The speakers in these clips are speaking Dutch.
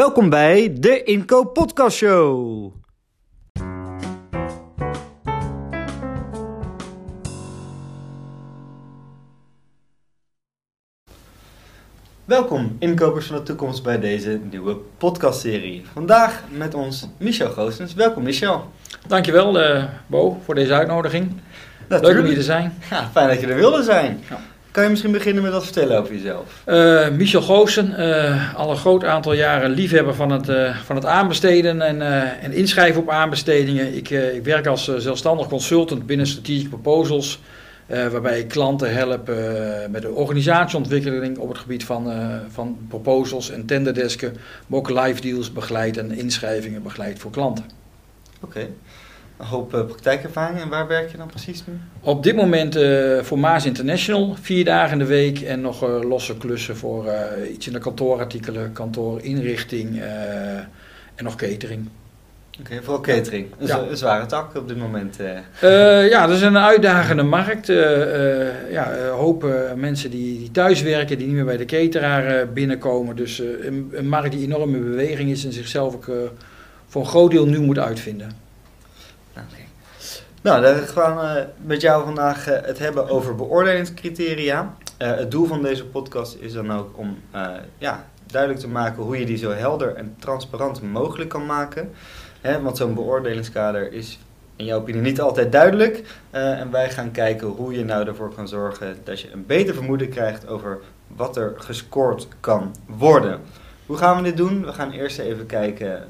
Welkom bij de Inkoop Podcast Show. Welkom inkopers van de toekomst bij deze nieuwe podcastserie. Vandaag met ons Michel Goossens. Welkom Michel. Dankjewel uh, Bo voor deze uitnodiging. Leuk om hier te zijn. Ja, fijn dat je er wilde zijn. Ja. Kan je misschien beginnen met wat vertellen over jezelf? Uh, Michel Goossen, uh, al een groot aantal jaren liefhebber van het, uh, van het aanbesteden en, en inschrijven op aanbestedingen. Ik, ik werk als zelfstandig consultant binnen Strategic Proposals, waarbij ik klanten help met de organisatieontwikkeling op het gebied van, van proposals en tenderdesken, maar ook live deals begeleid en inschrijvingen begeleid voor klanten. Oké. Een hoop uh, praktijkervaring. En waar werk je dan precies nu? Op dit moment uh, voor Maas International, vier dagen in de week. En nog uh, losse klussen voor iets in de kantoorartikelen, kantoorinrichting en nog catering. Oké, okay, vooral catering. Een, ja. een zware tak op dit moment. ja, dat is een uitdagende markt. ja, hopen mensen die, die thuis werken, die niet meer bij de cateraar binnenkomen. Dus een, een, markt die enorme beweging is en zichzelf ook voor een groot deel nu moet uitvinden. Nou, dan gaan we met jou vandaag uh, het hebben over beoordelingscriteria. Uh, het doel van deze podcast is dan ook om uh, ja, duidelijk te maken hoe je die zo helder en transparant mogelijk kan maken. Want zo'n beoordelingskader is in jouw opinie niet altijd duidelijk. en wij gaan kijken hoe je nou ervoor kan zorgen dat je een beter vermoeden krijgt over wat er gescoord kan worden. Hoe gaan we dit doen? We gaan eerst even kijken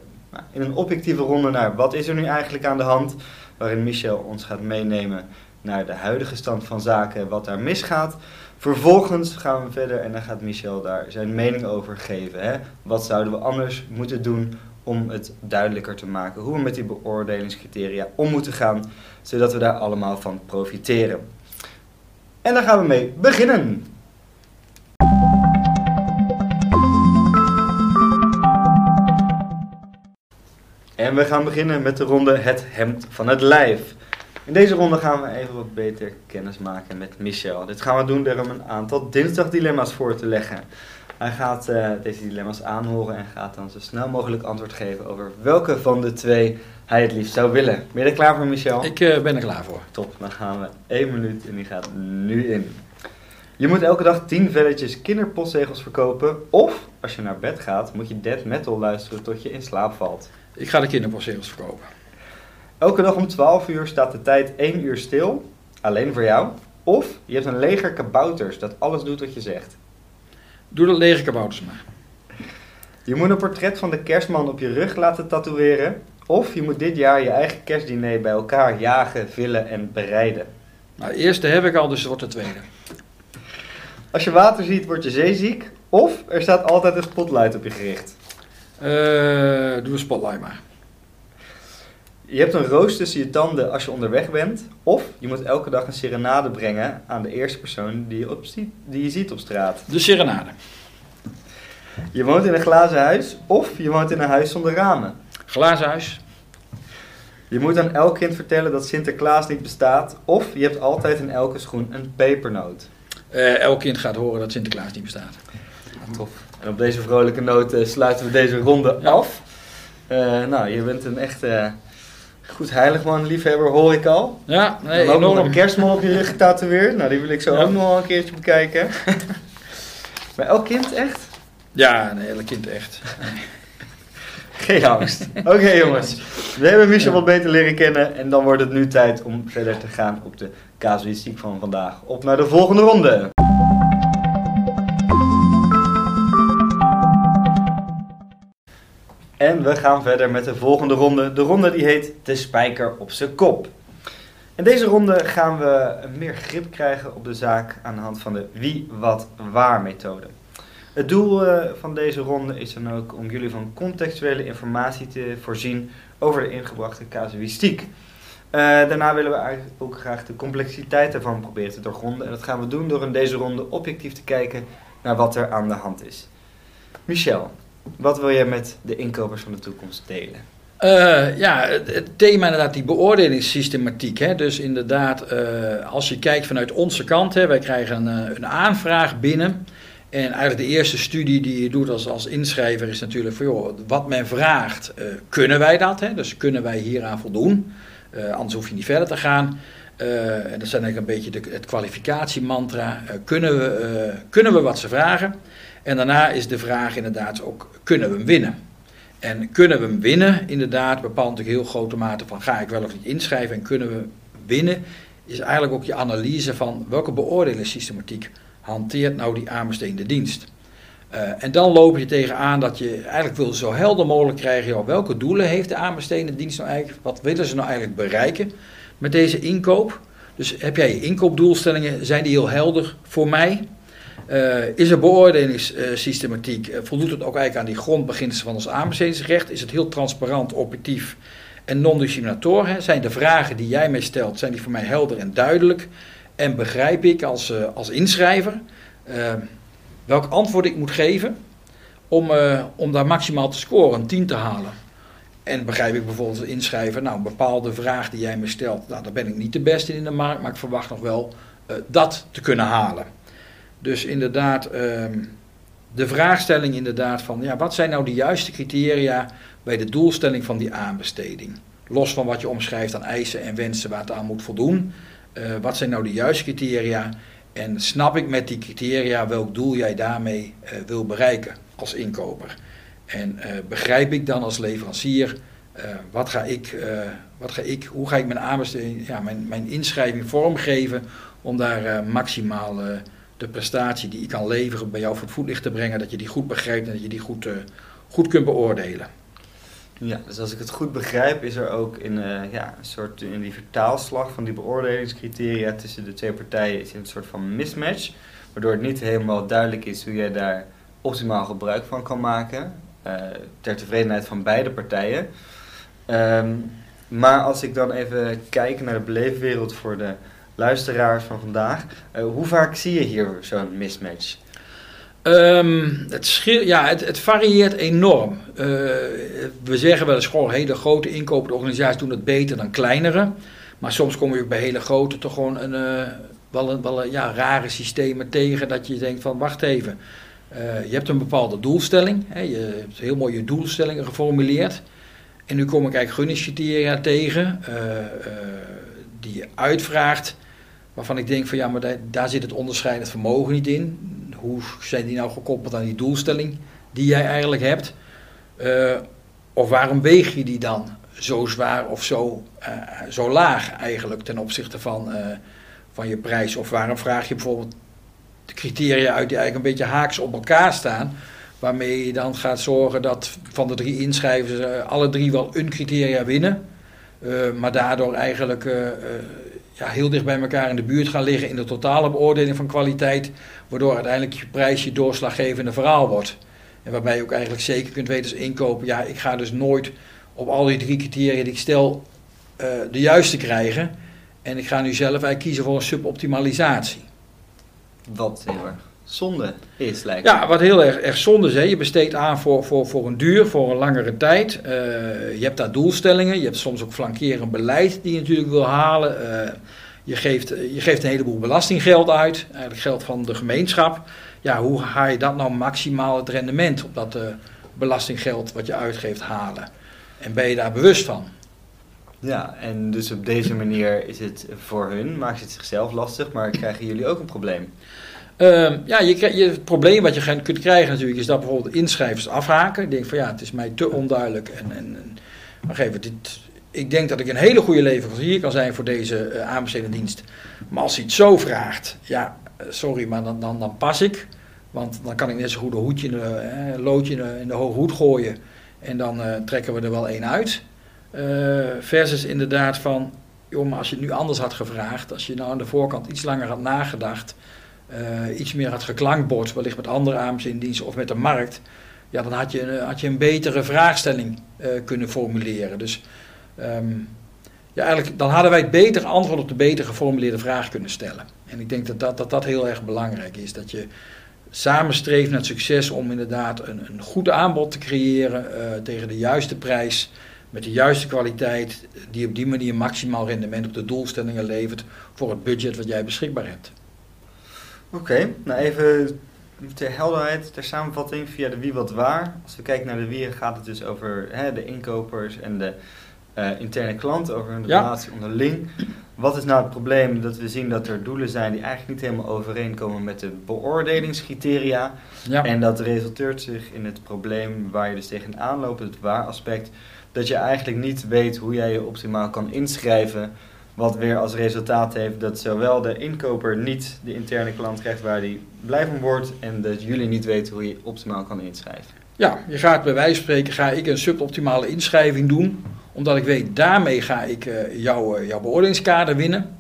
in een objectieve ronde naar wat is er nu eigenlijk aan de hand, waarin Michel ons gaat meenemen naar de huidige stand van zaken, wat daar misgaat. Vervolgens gaan we verder en dan gaat Michel daar zijn mening over geven. Hè? Wat zouden we anders moeten doen om het duidelijker te maken hoe we met die beoordelingscriteria om moeten gaan, zodat we daar allemaal van profiteren. En daar gaan we mee beginnen. En we gaan beginnen met de ronde Het Hemd van het Lijf. In deze ronde gaan we even wat beter kennis maken met Michel. Dit gaan we doen door hem een aantal dinsdagdilemma's voor te leggen. Hij gaat uh, deze dilemma's aanhoren en gaat dan zo snel mogelijk antwoord geven over welke van de twee hij het liefst zou willen. Ben je er klaar voor, Michel? Ik uh, ben er klaar voor. Top, dan gaan we één minuut en die gaat nu in. Je moet elke dag 10 velletjes kinderpostzegels verkopen. Of als je naar bed gaat, moet je dead metal luisteren tot je in slaap valt. Ik ga de kinderpostzegels verkopen. Elke dag om 12 uur staat de tijd 1 uur stil, alleen voor jou. Of je hebt een leger kabouters dat alles doet wat je zegt. Doe dat leger kabouters maar. Je moet een portret van de kerstman op je rug laten tatoeëren. Of je moet dit jaar je eigen kerstdiner bij elkaar jagen, villen en bereiden. Nou, de eerste heb ik al, dus het wordt de tweede. Als je water ziet, word je zeeziek. Of er staat altijd een spotlight op je gericht. Uh, doe een spotlight maar. Je hebt een roos tussen je tanden als je onderweg bent. Of je moet elke dag een serenade brengen aan de eerste persoon die je, op, die je ziet op straat. De serenade. Je woont in een glazen huis. Of je woont in een huis zonder ramen. Glazen huis. Je moet aan elk kind vertellen dat Sinterklaas niet bestaat. Of je hebt altijd in elke schoen een pepernoot. Uh, elk kind gaat horen dat Sinterklaas niet bestaat. Ja, tof. En op deze vrolijke noot uh, sluiten we deze ronde ja. af. Uh, nou, je bent een echt goed heiligman, liefhebber, hoor ik al. Ja, nee, Dan ook nog een kerstman op je rug getatoeëerd. Nou, die wil ik zo ja. ook nog wel een keertje bekijken. maar elk kind echt? Ja, nee, elk kind echt. Geen angst. Oké okay, jongens, we hebben Michel wat beter leren kennen en dan wordt het nu tijd om verder te gaan op de casuïstiek van vandaag. Op naar de volgende ronde. En we gaan verder met de volgende ronde. De ronde die heet De Spijker op zijn kop. In deze ronde gaan we meer grip krijgen op de zaak aan de hand van de wie, wat, waar methode. Het doel uh, van deze ronde is dan ook om jullie van contextuele informatie te voorzien over de ingebrachte casuïstiek. Uh, daarna willen we eigenlijk ook graag de complexiteit ervan proberen te doorgronden. En dat gaan we doen door in deze ronde objectief te kijken naar wat er aan de hand is. Michel, wat wil jij met de inkopers van de toekomst delen? Uh, ja, het, thema inderdaad die beoordelingssystematiek. Hè? Dus inderdaad, uh, als je kijkt vanuit onze kant, hè, wij krijgen een, een aanvraag binnen. En eigenlijk de eerste studie die je doet als, als inschrijver is natuurlijk van joh, wat men vraagt, kunnen wij dat? Hè? Dus kunnen wij hieraan voldoen? Anders hoef je niet verder te gaan. En dat zijn eigenlijk een beetje de, het kwalificatiemantra. kunnen, we, kunnen we wat ze vragen? En daarna is de vraag inderdaad ook, kunnen we hem winnen? En kunnen we hem winnen, inderdaad, bepaalt natuurlijk heel grote mate van ga ik wel of niet inschrijven en kunnen we winnen, is eigenlijk ook je analyse van welke beoordelingssystematiek hanteert nou die aanbestedende dienst. Uh, en dan loop je tegenaan dat je eigenlijk wil zo helder mogelijk krijgen, welke doelen heeft de aanbestedende dienst nou eigenlijk, wat willen ze nou eigenlijk bereiken met deze inkoop. Dus heb jij je inkoopdoelstellingen, zijn die heel helder voor mij? Uh, is er beoordelingssystematiek? Uh, voldoet het ook eigenlijk aan die grondbeginselen van ons aanbestedingsrecht? Is het heel transparant, objectief en non-discriminator? Zijn de vragen die jij mij stelt, zijn die voor mij helder en duidelijk? En begrijp ik als, uh, als inschrijver welk antwoord ik moet geven om, om daar maximaal te scoren, een 10 te halen? En begrijp ik bijvoorbeeld als inschrijver, nou een bepaalde vraag die jij me stelt, nou daar ben ik niet de beste in de markt, maar ik verwacht nog wel dat te kunnen halen. Dus inderdaad, ehm, de vraagstelling inderdaad van, ja, wat zijn nou de juiste criteria bij de doelstelling van die aanbesteding? Los van wat je omschrijft aan eisen en wensen waar het aan moet voldoen. Uh, wat zijn nou de juiste criteria? En snap ik met die criteria welk doel jij daarmee uh, wil bereiken als inkoper? En uh, begrijp ik dan als leverancier, wat ga ik, wat ga ik, hoe ga ik mijn aanbesteding, ja, mijn, mijn inschrijving vormgeven om daar maximaal de prestatie die ik kan leveren bij jou voor het voetlicht te brengen, dat je die goed begrijpt en dat je die goed, uh, goed kunt beoordelen. Ja, dus als ik het goed begrijp, is er ook in, uh, ja, een soort in die vertaalslag van die beoordelingscriteria tussen de twee partijen is een soort van mismatch, waardoor het niet helemaal duidelijk is hoe jij daar optimaal gebruik van kan maken, uh, ter tevredenheid van beide partijen. Um, maar als ik dan even kijk naar de beleefwereld voor de luisteraars van vandaag. Uh, hoe vaak zie je hier zo'n mismatch? Um, het, ja, het, het, varieert enorm. Uh, we zeggen wel eens gewoon hele grote inkopende organisaties doen het beter dan kleinere. Maar soms kom je bij hele grote toch gewoon een, uh, wel een, wel een ja, rare systemen tegen dat je denkt van wacht even. je hebt een bepaalde doelstelling. Hè, je hebt heel mooi je doelstellingen geformuleerd. En nu kom ik eigenlijk gunningscriteria tegen die je uitvraagt waarvan ik denk van ja, maar daar, daar zit het onderscheidend vermogen niet in. Hoe zijn die nou gekoppeld aan die doelstelling die jij eigenlijk hebt? Uh, of waarom weeg je die dan zo zwaar of zo, uh, zo laag eigenlijk ten opzichte van, uh, van je prijs? Of waarom vraag je bijvoorbeeld de criteria uit die eigenlijk een beetje haaks op elkaar staan? Waarmee je dan gaat zorgen dat van de drie inschrijvers alle drie wel een criteria winnen. maar daardoor eigenlijk ja, heel dicht bij elkaar in de buurt gaan liggen in de totale beoordeling van kwaliteit, waardoor uiteindelijk je prijs je doorslaggevende verhaal wordt. En waarbij je ook eigenlijk zeker kunt weten als inkopen, ja, ik ga dus nooit op al die drie criteria die ik stel uh, de juiste krijgen. En ik ga nu zelf eigenlijk kiezen voor een suboptimalisatie. Wat heel erg zonde is, lijkt Ja, wat heel erg, erg zonde is. Hè. Je besteedt aan voor, voor, voor een duur, voor een langere tijd. Uh, je hebt daar doelstellingen. Je hebt soms ook flankerend beleid die je natuurlijk wil halen. Uh, je, geeft, je geeft een heleboel belastinggeld uit. Eigenlijk geld van de gemeenschap. Ja, hoe haal je dat nou maximaal het rendement op dat uh, belastinggeld wat je uitgeeft halen? En ben je daar bewust van? Ja, en dus op deze manier is het voor hun, maakt het zichzelf lastig, maar krijgen jullie ook een probleem? Uh, ja, je, je, het probleem wat je kunt krijgen natuurlijk is dat bijvoorbeeld inschrijvers afhaken. Ik denk van ja, het is mij te onduidelijk. En, en, en dit, ik denk dat ik een hele goede leverancier kan zijn voor deze uh, aanbestedende dienst. Maar als hij het zo vraagt, ja, uh, sorry, maar dan, dan, dan pas ik. Want dan kan ik net zo goed een hoedje, eh, loodje in de, hoge hoed gooien. En dan trekken we er wel één uit. versus inderdaad van, joh, maar als je het nu anders had gevraagd. Als je nou aan de voorkant iets langer had nagedacht uh, iets meer had geklankbord, wellicht met andere aanbestedingsdiensten of met de markt, ja, dan had je, had je een betere vraagstelling uh, kunnen formuleren. Dus um, ja, eigenlijk, dan hadden wij het beter antwoord op de beter geformuleerde vraag kunnen stellen. En ik denk dat dat, dat, dat heel erg belangrijk is. Dat je samenstreeft naar succes om inderdaad een, een goed aanbod te creëren uh, tegen de juiste prijs, met de juiste kwaliteit, die op die manier maximaal rendement op de doelstellingen levert voor het budget wat jij beschikbaar hebt. Oké, okay, nou even ter helderheid, ter samenvatting via de wie wat waar. Als we kijken naar de wie gaat het dus over hè, de inkopers en de uh, interne klant, over hun relatie onderling. Wat is nou het probleem? Dat we zien dat er doelen zijn die eigenlijk niet helemaal overeenkomen met de beoordelingscriteria. Ja. En dat resulteert zich in het probleem waar je dus tegenaan loopt, het waar aspect, dat je eigenlijk niet weet hoe jij je optimaal kan inschrijven. Wat weer als resultaat heeft dat zowel de inkoper niet de interne klant krijgt waar die blij van wordt. En dat jullie niet weten hoe je optimaal kan inschrijven. Ja, je gaat bij wijze van spreken ga ik een suboptimale inschrijving doen omdat ik weet, daarmee ga ik uh, jouw, jouw beoordelingskader winnen.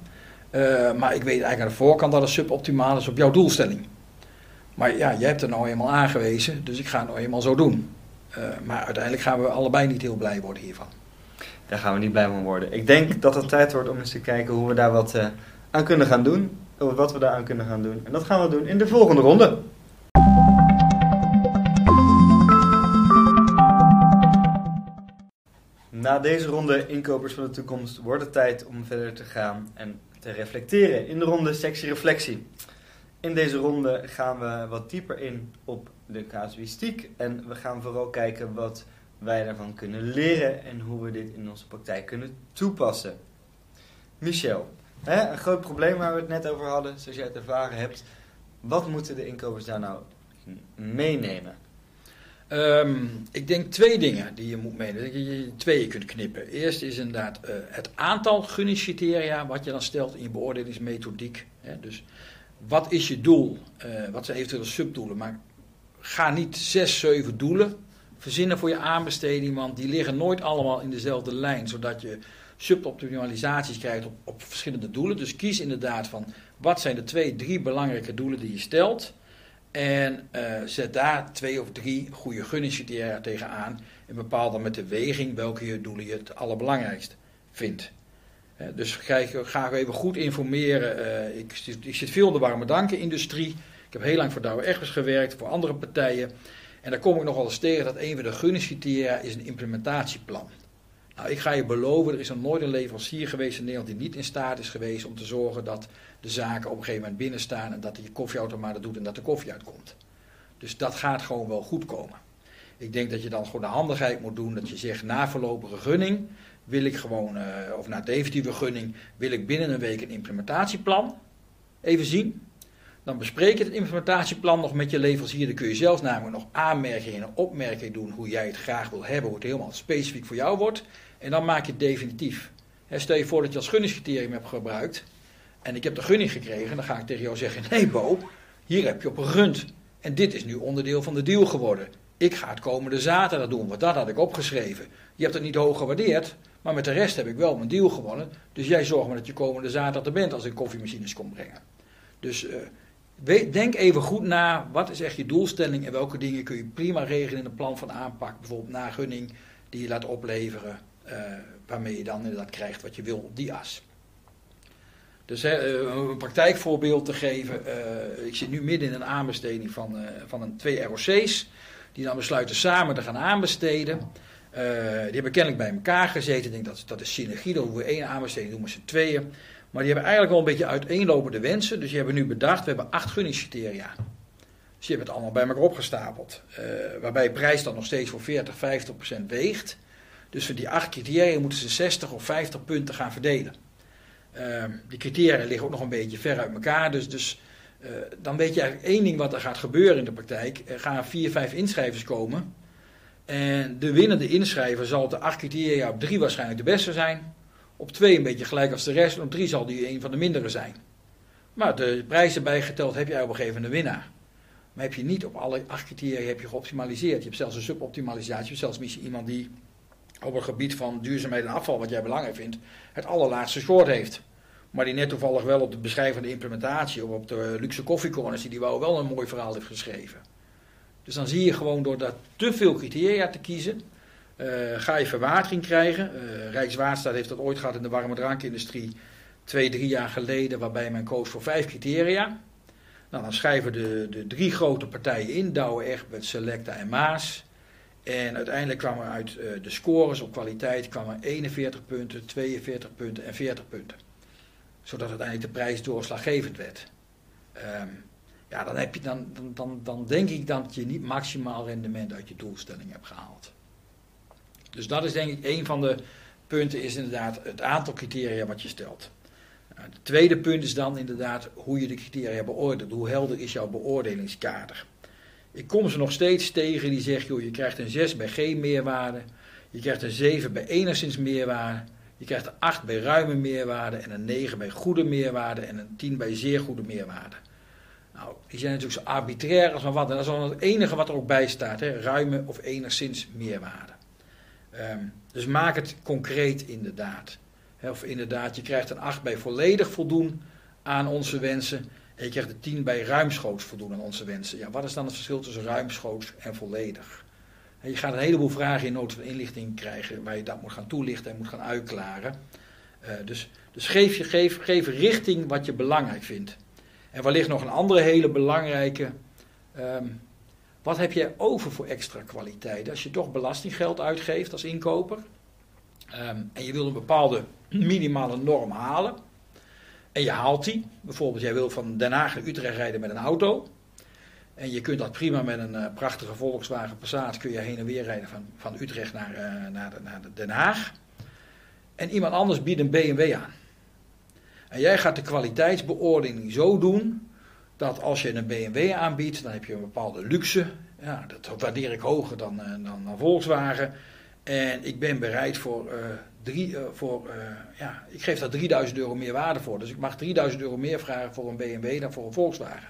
Uh, maar ik weet eigenlijk aan de voorkant dat het suboptimaal is op jouw doelstelling. Maar ja, jij hebt er nou eenmaal aangewezen, dus ik ga het nou eenmaal zo doen. Maar uiteindelijk gaan we allebei niet heel blij worden hiervan. Daar gaan we niet blij van worden. Ik denk dat het tijd wordt om eens te kijken hoe we daar wat aan kunnen gaan doen. Wat we daar aan kunnen gaan doen. En dat gaan we doen in de volgende ronde. Na deze ronde inkopers van de toekomst wordt het tijd om verder te gaan en te reflecteren in de ronde sectie reflectie. In deze ronde gaan we wat dieper in op de casuïstiek en we gaan vooral kijken wat wij daarvan kunnen leren en hoe we dit in onze praktijk kunnen toepassen. Michel, hè, een groot probleem waar we het net over hadden, zoals jij het ervaren hebt. Wat moeten de inkopers daar nou meenemen? Um, ik denk twee dingen die je moet meenemen. Je tweeën kunt knippen. Eerst is inderdaad uh, het aantal gunningscriteria wat je dan stelt in je beoordelingsmethodiek. Hè. Dus wat is je doel? Uh, wat zijn eventuele subdoelen? Maar ga niet zes, zeven doelen verzinnen voor je aanbesteding, want die liggen nooit allemaal in dezelfde lijn, zodat je suboptimalisaties krijgt op, op verschillende doelen. Dus kies inderdaad van wat zijn de twee, drie belangrijke doelen die je stelt. En uh, zet daar twee of drie goede gunningscriteria tegenaan. En bepaal dan met de weging welke doelen je het allerbelangrijkst vindt. Uh, dus ga ik graag even goed informeren. Uh, ik, ik, zit veel in de warme dankenindustrie. Ik heb heel lang voor Douwe Egbers gewerkt, voor andere partijen. En daar kom ik nogal eens tegen dat een van de gunningscriteria is een implementatieplan. Nou, ik ga je beloven, er is nog nooit een leverancier geweest in Nederland die niet in staat is geweest om te zorgen dat de zaken op een gegeven moment binnen staan en dat je koffieautomaat doet en dat de koffie uitkomt. Dus dat gaat gewoon wel goed komen. Ik denk dat je dan gewoon de handigheid moet doen dat je zegt na voorlopige gunning wil ik gewoon, uh, of na definitieve gunning, wil ik binnen een week een implementatieplan even zien. Dan bespreek je het implementatieplan nog met je leverancier. Dan kun je zelfs namelijk nog aanmerkingen en opmerkingen doen hoe jij het graag wil hebben, hoe het helemaal specifiek voor jou wordt. En dan maak je het definitief. stel je voor dat je als gunningscriterium hebt gebruikt en ik heb de gunning gekregen, dan ga ik tegen jou zeggen: nee, Bo, hier heb je op gerund. En dit is nu onderdeel van de deal geworden. Ik ga het komende zaterdag doen, want dat had ik opgeschreven. Je hebt het niet hoog gewaardeerd, maar met de rest heb ik wel mijn deal gewonnen. Dus jij zorgt maar dat je komende zaterdag er bent als ik koffiemachines kom brengen. Dus uh, denk even goed na, wat is echt je doelstelling en welke dingen kun je prima regelen in een plan van aanpak. Bijvoorbeeld na gunning die je laat opleveren, uh, waarmee je dan inderdaad krijgt wat je wil op die as. Dus eh, een praktijkvoorbeeld te geven. Uh, ik zit nu midden in een aanbesteding van, van een, twee ROC's. Die dan besluiten samen te gaan aanbesteden. Die hebben kennelijk bij elkaar gezeten. Ik denk dat dat is synergie. Dan hoeven we één aanbesteding doen met z'n tweeën. Maar die hebben eigenlijk wel een beetje uiteenlopende wensen. Dus die hebben nu bedacht, we hebben acht gunningscriteria. Dus die hebben het allemaal bij elkaar opgestapeld. waarbij de prijs dan nog steeds voor 40, 50 procent weegt. Dus voor die acht criteria moeten ze 60 of 50 punten gaan verdelen. Uh, die criteria liggen ook nog een beetje ver uit elkaar. Dus, dus uh, dan weet je eigenlijk één ding wat er gaat gebeuren in de praktijk. Er gaan vier, vijf inschrijvers komen. En de winnende inschrijver zal de acht criteria op drie waarschijnlijk de beste zijn. Op twee een beetje gelijk als de rest. En op drie zal die een van de mindere zijn. Maar de prijzen bijgeteld heb je op een gegeven moment winnaar. Maar heb je niet op alle acht criteria heb je geoptimaliseerd. Je hebt zelfs een suboptimalisatie. Je hebt zelfs misschien iemand die op het gebied van duurzaamheid en afval, wat jij belangrijk vindt, het allerlaatste score heeft. Maar die net toevallig wel op de beschrijvende implementatie of op de luxe koffiecorners, die wou wel een mooi verhaal heeft geschreven. Dus dan zie je gewoon door dat te veel criteria te kiezen, ga je verwatering krijgen. Uh, Rijkswaterstaat heeft dat ooit gehad in de warme drankindustrie twee, drie jaar geleden, waarbij men koos voor vijf criteria. Nou, dan schrijven de, de drie grote partijen in, Douwe, Egbert, Selecta en Maas. En uiteindelijk kwamen er uit uh, de scores op kwaliteit kwamen 41 punten, 42 punten en 40 punten. Zodat uiteindelijk de prijs doorslaggevend werd. Um, ja, dan, heb je, dan, dan, dan, dan denk ik dat je niet maximaal rendement uit je doelstelling hebt gehaald. Dus dat is denk ik een van de punten, is inderdaad het aantal criteria wat je stelt. Het tweede punt is dan inderdaad hoe je de criteria beoordeelt. Hoe helder is jouw beoordelingskader? Ik kom ze nog steeds tegen die zeggen, joh, je krijgt een 6 bij geen meerwaarde, je krijgt een 7 bij enigszins meerwaarde, je krijgt een 8 bij ruime meerwaarde en een 9 bij goede meerwaarde en een 10 bij zeer goede meerwaarde. Nou, die zijn natuurlijk zo arbitrair als maar wat. En dat is dan het enige wat er ook bij staat, hè, ruime of enigszins meerwaarde. Um, dus maak het concreet inderdaad. of inderdaad, je krijgt een 8 bij volledig voldoen aan onze wensen. En je krijgt een 10 bij ruimschoots voldoen aan onze wensen. Ja, wat is dan het verschil tussen ruimschoots en volledig? je gaat een heleboel vragen in nood van inlichting krijgen waar je dat moet gaan toelichten en moet gaan uitklaren. Uh, dus dus geef, je, geef, geef richting wat je belangrijk vindt. En wellicht nog een andere hele belangrijke. Um, wat heb je over voor extra kwaliteit? Als je toch belastinggeld uitgeeft als inkoper. Um, en je wil een bepaalde minimale norm halen. En je haalt die. Bijvoorbeeld, jij wil van Den Haag naar Utrecht rijden met een auto. En je kunt dat prima met een uh, prachtige Volkswagen Passat kun je heen en weer rijden van, van Utrecht naar, uh, naar, naar de Den Haag. En iemand anders biedt een BMW aan. En jij gaat de kwaliteitsbeoordeling zo doen dat als je een BMW aanbiedt, dan heb je een bepaalde luxe. Ja, dat waardeer ik hoger dan, uh, dan, dan, Volkswagen. En ik ben bereid voor, uh, drie, uh, voor ja, ik geef daar 3000 euro meer waarde voor. Dus ik mag 3000 euro meer vragen voor een BMW dan voor een Volkswagen.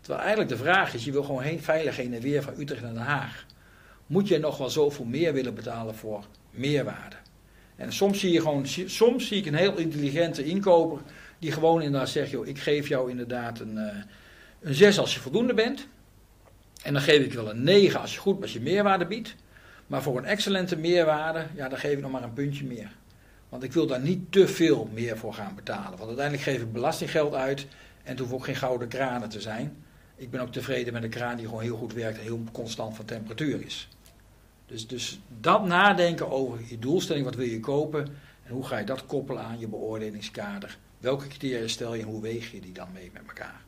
Terwijl eigenlijk de vraag is, je wil gewoon heen, veilig heen en weer van Utrecht naar Den Haag. Moet je nog wel zoveel meer willen betalen voor meerwaarde? En soms zie je gewoon, soms zie ik een heel intelligente inkoper die gewoon inderdaad zegt, joh, ik geef jou inderdaad een, uh, een 6 als je voldoende bent. En dan geef ik wel een 9 als je goed als je meerwaarde biedt. Maar voor een excellente meerwaarde, ja, dan geef ik nog maar een puntje meer. Want ik wil daar niet te veel meer voor gaan betalen. Want uiteindelijk geef ik belastinggeld uit en het hoeft ook geen gouden kranen te zijn. Ik ben ook tevreden met een kraan die gewoon heel goed werkt en heel constant van temperatuur is. Dus, dus dat nadenken over je doelstelling, wat wil je kopen en hoe ga je dat koppelen aan je beoordelingskader. Welke criteria stel je en hoe weeg je die dan mee met elkaar?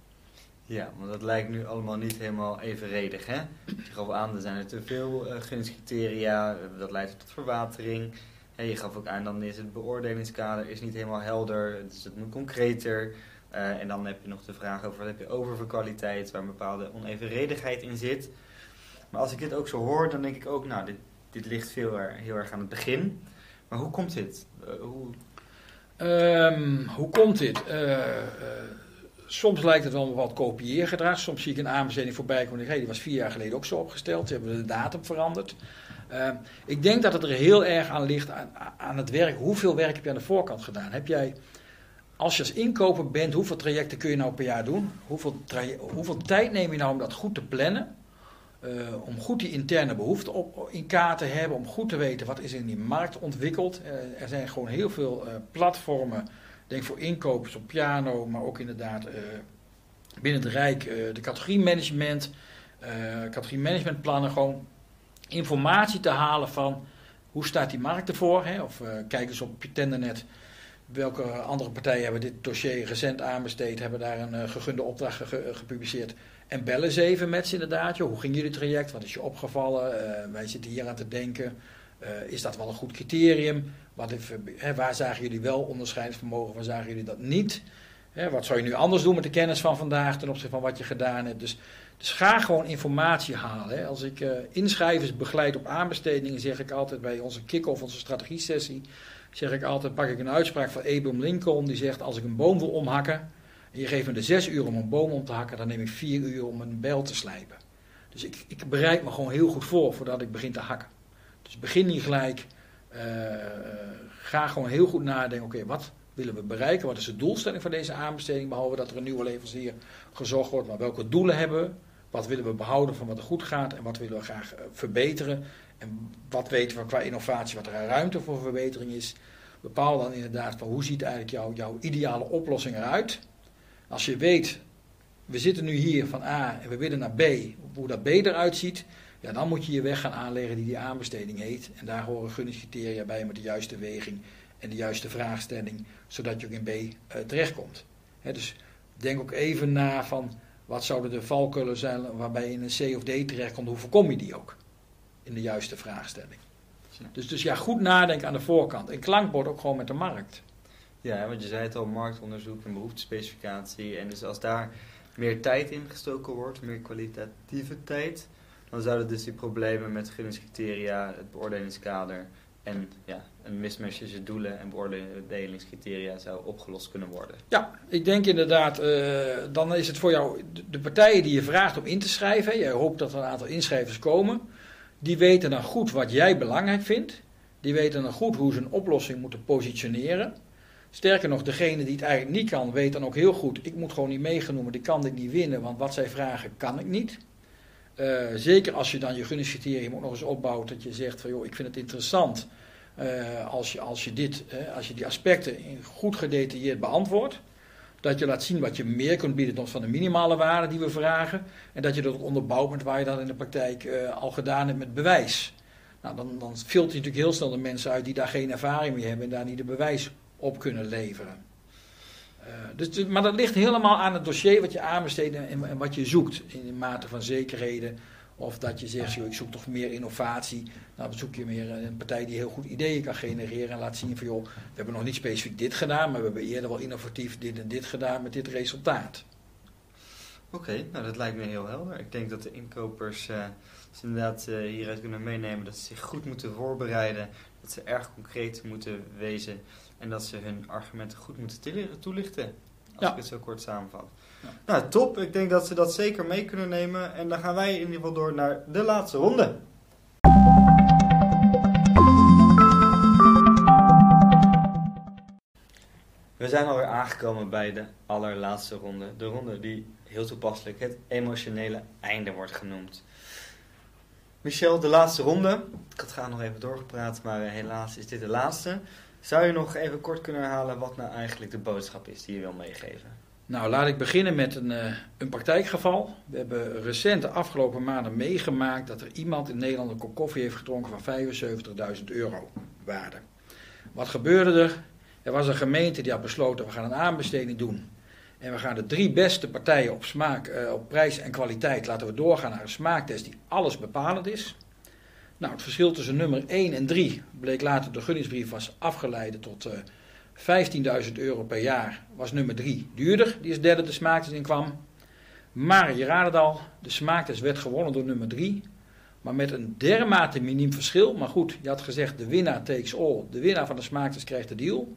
Ja, want dat lijkt nu allemaal niet helemaal evenredig. Hè? Je gaf aan, er zijn er te veel uh, gunstcriteria, dat leidt tot verwatering. En je gaf ook aan, dan is het beoordelingskader is niet helemaal helder, dus het moet concreter. Uh, en dan heb je nog de vraag over wat heb je over voor kwaliteit, waar een bepaalde onevenredigheid in zit. Maar als ik dit ook zo hoor, dan denk ik ook, nou, dit, dit ligt veel heel erg aan het begin. Maar hoe komt dit? Hoe... Um, hoe komt dit? Uh, uh, soms lijkt het wel wat kopieergedrag. Soms zie ik een aanbesteding voorbij komen. Hey, die was vier jaar geleden ook zo opgesteld. Ze hebben de datum veranderd. Uh, ik denk dat het er heel erg aan ligt aan, aan, het werk. Hoeveel werk heb je aan de voorkant gedaan? Heb jij, als je als inkoper bent, hoeveel trajecten kun je nou per jaar doen? Hoeveel, hoeveel tijd neem je nou om dat goed te plannen? Uh, om goed die interne behoeften op, in kaart te hebben, om goed te weten wat is in die markt ontwikkeld. Uh, er zijn gewoon heel veel uh, platformen, denk voor inkopers op piano, maar ook inderdaad binnen het Rijk de categorie management, categorie managementplannen, gewoon informatie te halen van hoe staat die markt ervoor. Hè? Of kijk eens op tendernet welke andere partijen hebben dit dossier recent aanbesteed, hebben daar een gegunde opdracht ge gepubliceerd. En bellen ze even met ze inderdaad. Hoe ging jullie traject? Wat is je opgevallen? Uh, wij zitten hier aan te denken. Uh, is dat wel een goed criterium? Wat waar zagen jullie wel onderscheidingsvermogen? Waar zagen jullie dat niet? Wat zou je nu anders doen met de kennis van vandaag ten opzichte van wat je gedaan hebt? Dus, dus ga gewoon informatie halen. Als ik uh, inschrijvers begeleid op aanbestedingen, zeg ik altijd bij onze kick-off, onze strategie-sessie, zeg ik altijd, pak ik een uitspraak van Abraham Lincoln, die zegt, als ik een boom wil omhakken, je geeft me de zes uur om een boom om te hakken, dan neem ik vier uur om een bijl te slijpen. Dus ik, ik bereid me gewoon heel goed voor voordat ik begin te hakken. Dus begin niet gelijk. Uh, ga gewoon heel goed nadenken. Oké, wat willen we bereiken? Wat is de doelstelling van deze aanbesteding? Behalve dat er een nieuwe leverancier gezocht wordt. Maar welke doelen hebben we? Wat willen we behouden van wat er goed gaat? En wat willen we graag uh, verbeteren? En wat weten we qua innovatie, wat er ruimte voor verbetering is? Bepaal dan inderdaad van hoe ziet eigenlijk jouw ideale oplossing eruit? Als je weet, we zitten nu hier van A en we willen naar B, hoe dat B eruit ziet, ja, dan moet je je weg gaan aanleggen die die aanbesteding heet. En daar horen gunningscriteria bij met de juiste weging en de juiste vraagstelling, zodat je ook in B uh, terechtkomt. He, dus denk ook even na van Wat zouden de valkuilen zijn waarbij je in een C of D terechtkomt? Hoe voorkom je die ook? In de juiste vraagstelling. Dus, dus ja, goed nadenken aan de voorkant. En klankbord ook gewoon met de markt. Ja, want je zei het al, marktonderzoek en behoeftespecificatie. En dus als daar meer tijd in gestoken wordt, meer kwalitatieve tijd, dan zouden dus die problemen met gunningscriteria, het beoordelingskader en ja, een mismatch tussen doelen en beoordelingscriteria zou opgelost kunnen worden. Ja, ik denk inderdaad, uh, dan is het voor jou de partijen die je vraagt om in te schrijven. Jij hoopt dat er een aantal inschrijvers komen. Die weten dan goed wat jij belangrijk vindt. Die weten dan goed hoe ze een oplossing moeten positioneren. Sterker nog, degene die het eigenlijk niet kan, weet dan ook heel goed: ik moet gewoon niet meegenomen, ik kan dit niet winnen, want wat zij vragen kan ik niet. Uh, zeker als je dan je gunningscriterium ook nog eens opbouwt, dat je zegt van joh, ik vind het interessant uh, als, je, als, je dit, als je die aspecten goed gedetailleerd beantwoordt. Dat je laat zien wat je meer kunt bieden dan van de minimale waarde die we vragen. En dat je dat onderbouwt met waar je dan in de praktijk al gedaan hebt met bewijs. Nou, dan, dan filter je natuurlijk heel snel de mensen uit die daar geen ervaring mee hebben en daar niet de bewijs op kunnen leveren. Uh, dus, maar dat ligt helemaal aan het dossier wat je aanbesteedt en, wat je zoekt in, mate van zekerheden. Of dat je zegt, joh, ik zoek toch meer innovatie. Nou, dan zoek je meer een partij die heel goed ideeën kan genereren en laat zien van joh, we hebben nog niet specifiek dit gedaan, maar we hebben eerder wel innovatief dit en dit gedaan met dit resultaat. Oké, nou dat lijkt me heel helder. Ik denk dat de inkopers uh, inderdaad uh, hieruit kunnen meenemen dat ze zich goed moeten voorbereiden, dat ze erg concreet moeten wezen en dat ze hun argumenten goed moeten toelichten. Als ik het zo kort samenvat. Ja. Nou, top. Ik denk dat ze dat zeker mee kunnen nemen. En dan gaan wij in ieder geval door naar de laatste ronde. We zijn alweer aangekomen bij de allerlaatste ronde. De ronde die heel toepasselijk het emotionele einde wordt genoemd. Michel, de laatste ronde. Ik had graag nog even doorgepraat, maar helaas is dit de laatste. Zou je nog even kort kunnen herhalen wat nou eigenlijk de boodschap is die je wil meegeven? Nou, laat ik beginnen met een, uh, een praktijkgeval. We hebben recent de afgelopen maanden meegemaakt dat er iemand in Nederland een kop koffie heeft gedronken van 75.000 euro waarde. Wat gebeurde er? Er was een gemeente die had besloten, we gaan een aanbesteding doen. En we gaan de drie beste partijen op, smaak, uh, op prijs en kwaliteit laten we doorgaan naar een smaaktest die alles bepalend is. Nou, het verschil tussen nummer 1 en 3 bleek later de gunningsbrief was afgeleid tot uh, 15.000 euro per jaar. Was nummer 3 duurder, die als derde de smaaktest in kwam. Maar je raadt het al, de smaaktest werd gewonnen door nummer 3. Maar met een dermate miniem verschil. Maar goed, je had gezegd de winnaar takes all. De winnaar van de smaaktest krijgt de deal.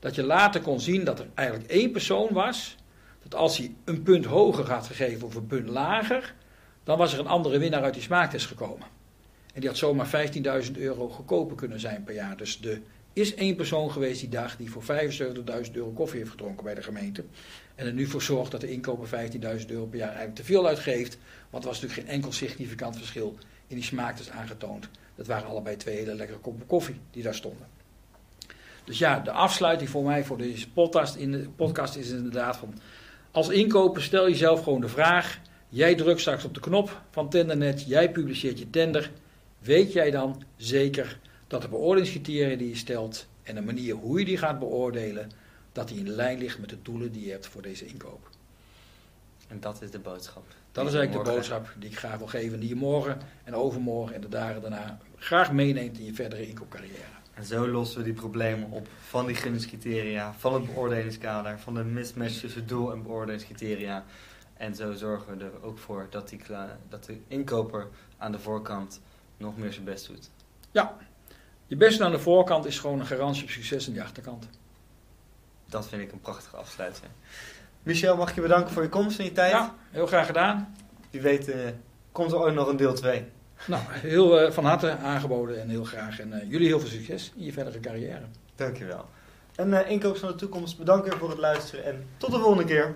Dat je later kon zien dat er eigenlijk één persoon was. Dat als hij een punt hoger had gegeven of een punt lager. Dan was er een andere winnaar uit die smaaktest gekomen. En die had zomaar 15.000 euro goedkoper kunnen zijn per jaar. Dus er is één persoon geweest die dag die voor 75.000 euro koffie heeft gedronken bij de gemeente. En er nu voor zorgt dat de inkoper 15.000 euro per jaar eigenlijk te veel uitgeeft. Want er was natuurlijk geen enkel significant verschil in die smaaktest aangetoond. Dat waren allebei twee hele lekkere koppen koffie die daar stonden. Dus ja, de afsluiting voor mij voor deze podcast, in de podcast is inderdaad van... Als inkoper stel jezelf gewoon de vraag... Jij drukt straks op de knop van Tendernet, jij publiceert je tender weet jij dan zeker dat de beoordelingscriteria die je stelt en de manier hoe je die gaat beoordelen, dat die in lijn ligt met de doelen die je hebt voor deze inkoop. En dat is de boodschap. Dat is eigenlijk de boodschap die ik graag wil geven, die je morgen en overmorgen en de dagen daarna graag meeneemt in je verdere inkoopcarrière. En zo lossen we die problemen op van die gunningscriteria, van het beoordelingskader, van de mismatch tussen doel en beoordelingscriteria. En zo zorgen we er ook voor dat, die, dat de inkoper aan de voorkant nog meer zijn best doet. Ja, je best aan de voorkant is gewoon een garantie op succes aan de achterkant. Dat vind ik een prachtige afsluiting. Michel, mag ik je bedanken voor je komst en je tijd. Ja, heel graag gedaan. Wie weet uh, komt er ooit nog een deel 2. Nou, heel uh, van harte aangeboden en heel graag. En uh, jullie heel veel succes in je verdere carrière. Dankjewel. En Inkoops van de Toekomst, bedankt voor het luisteren en tot de volgende keer.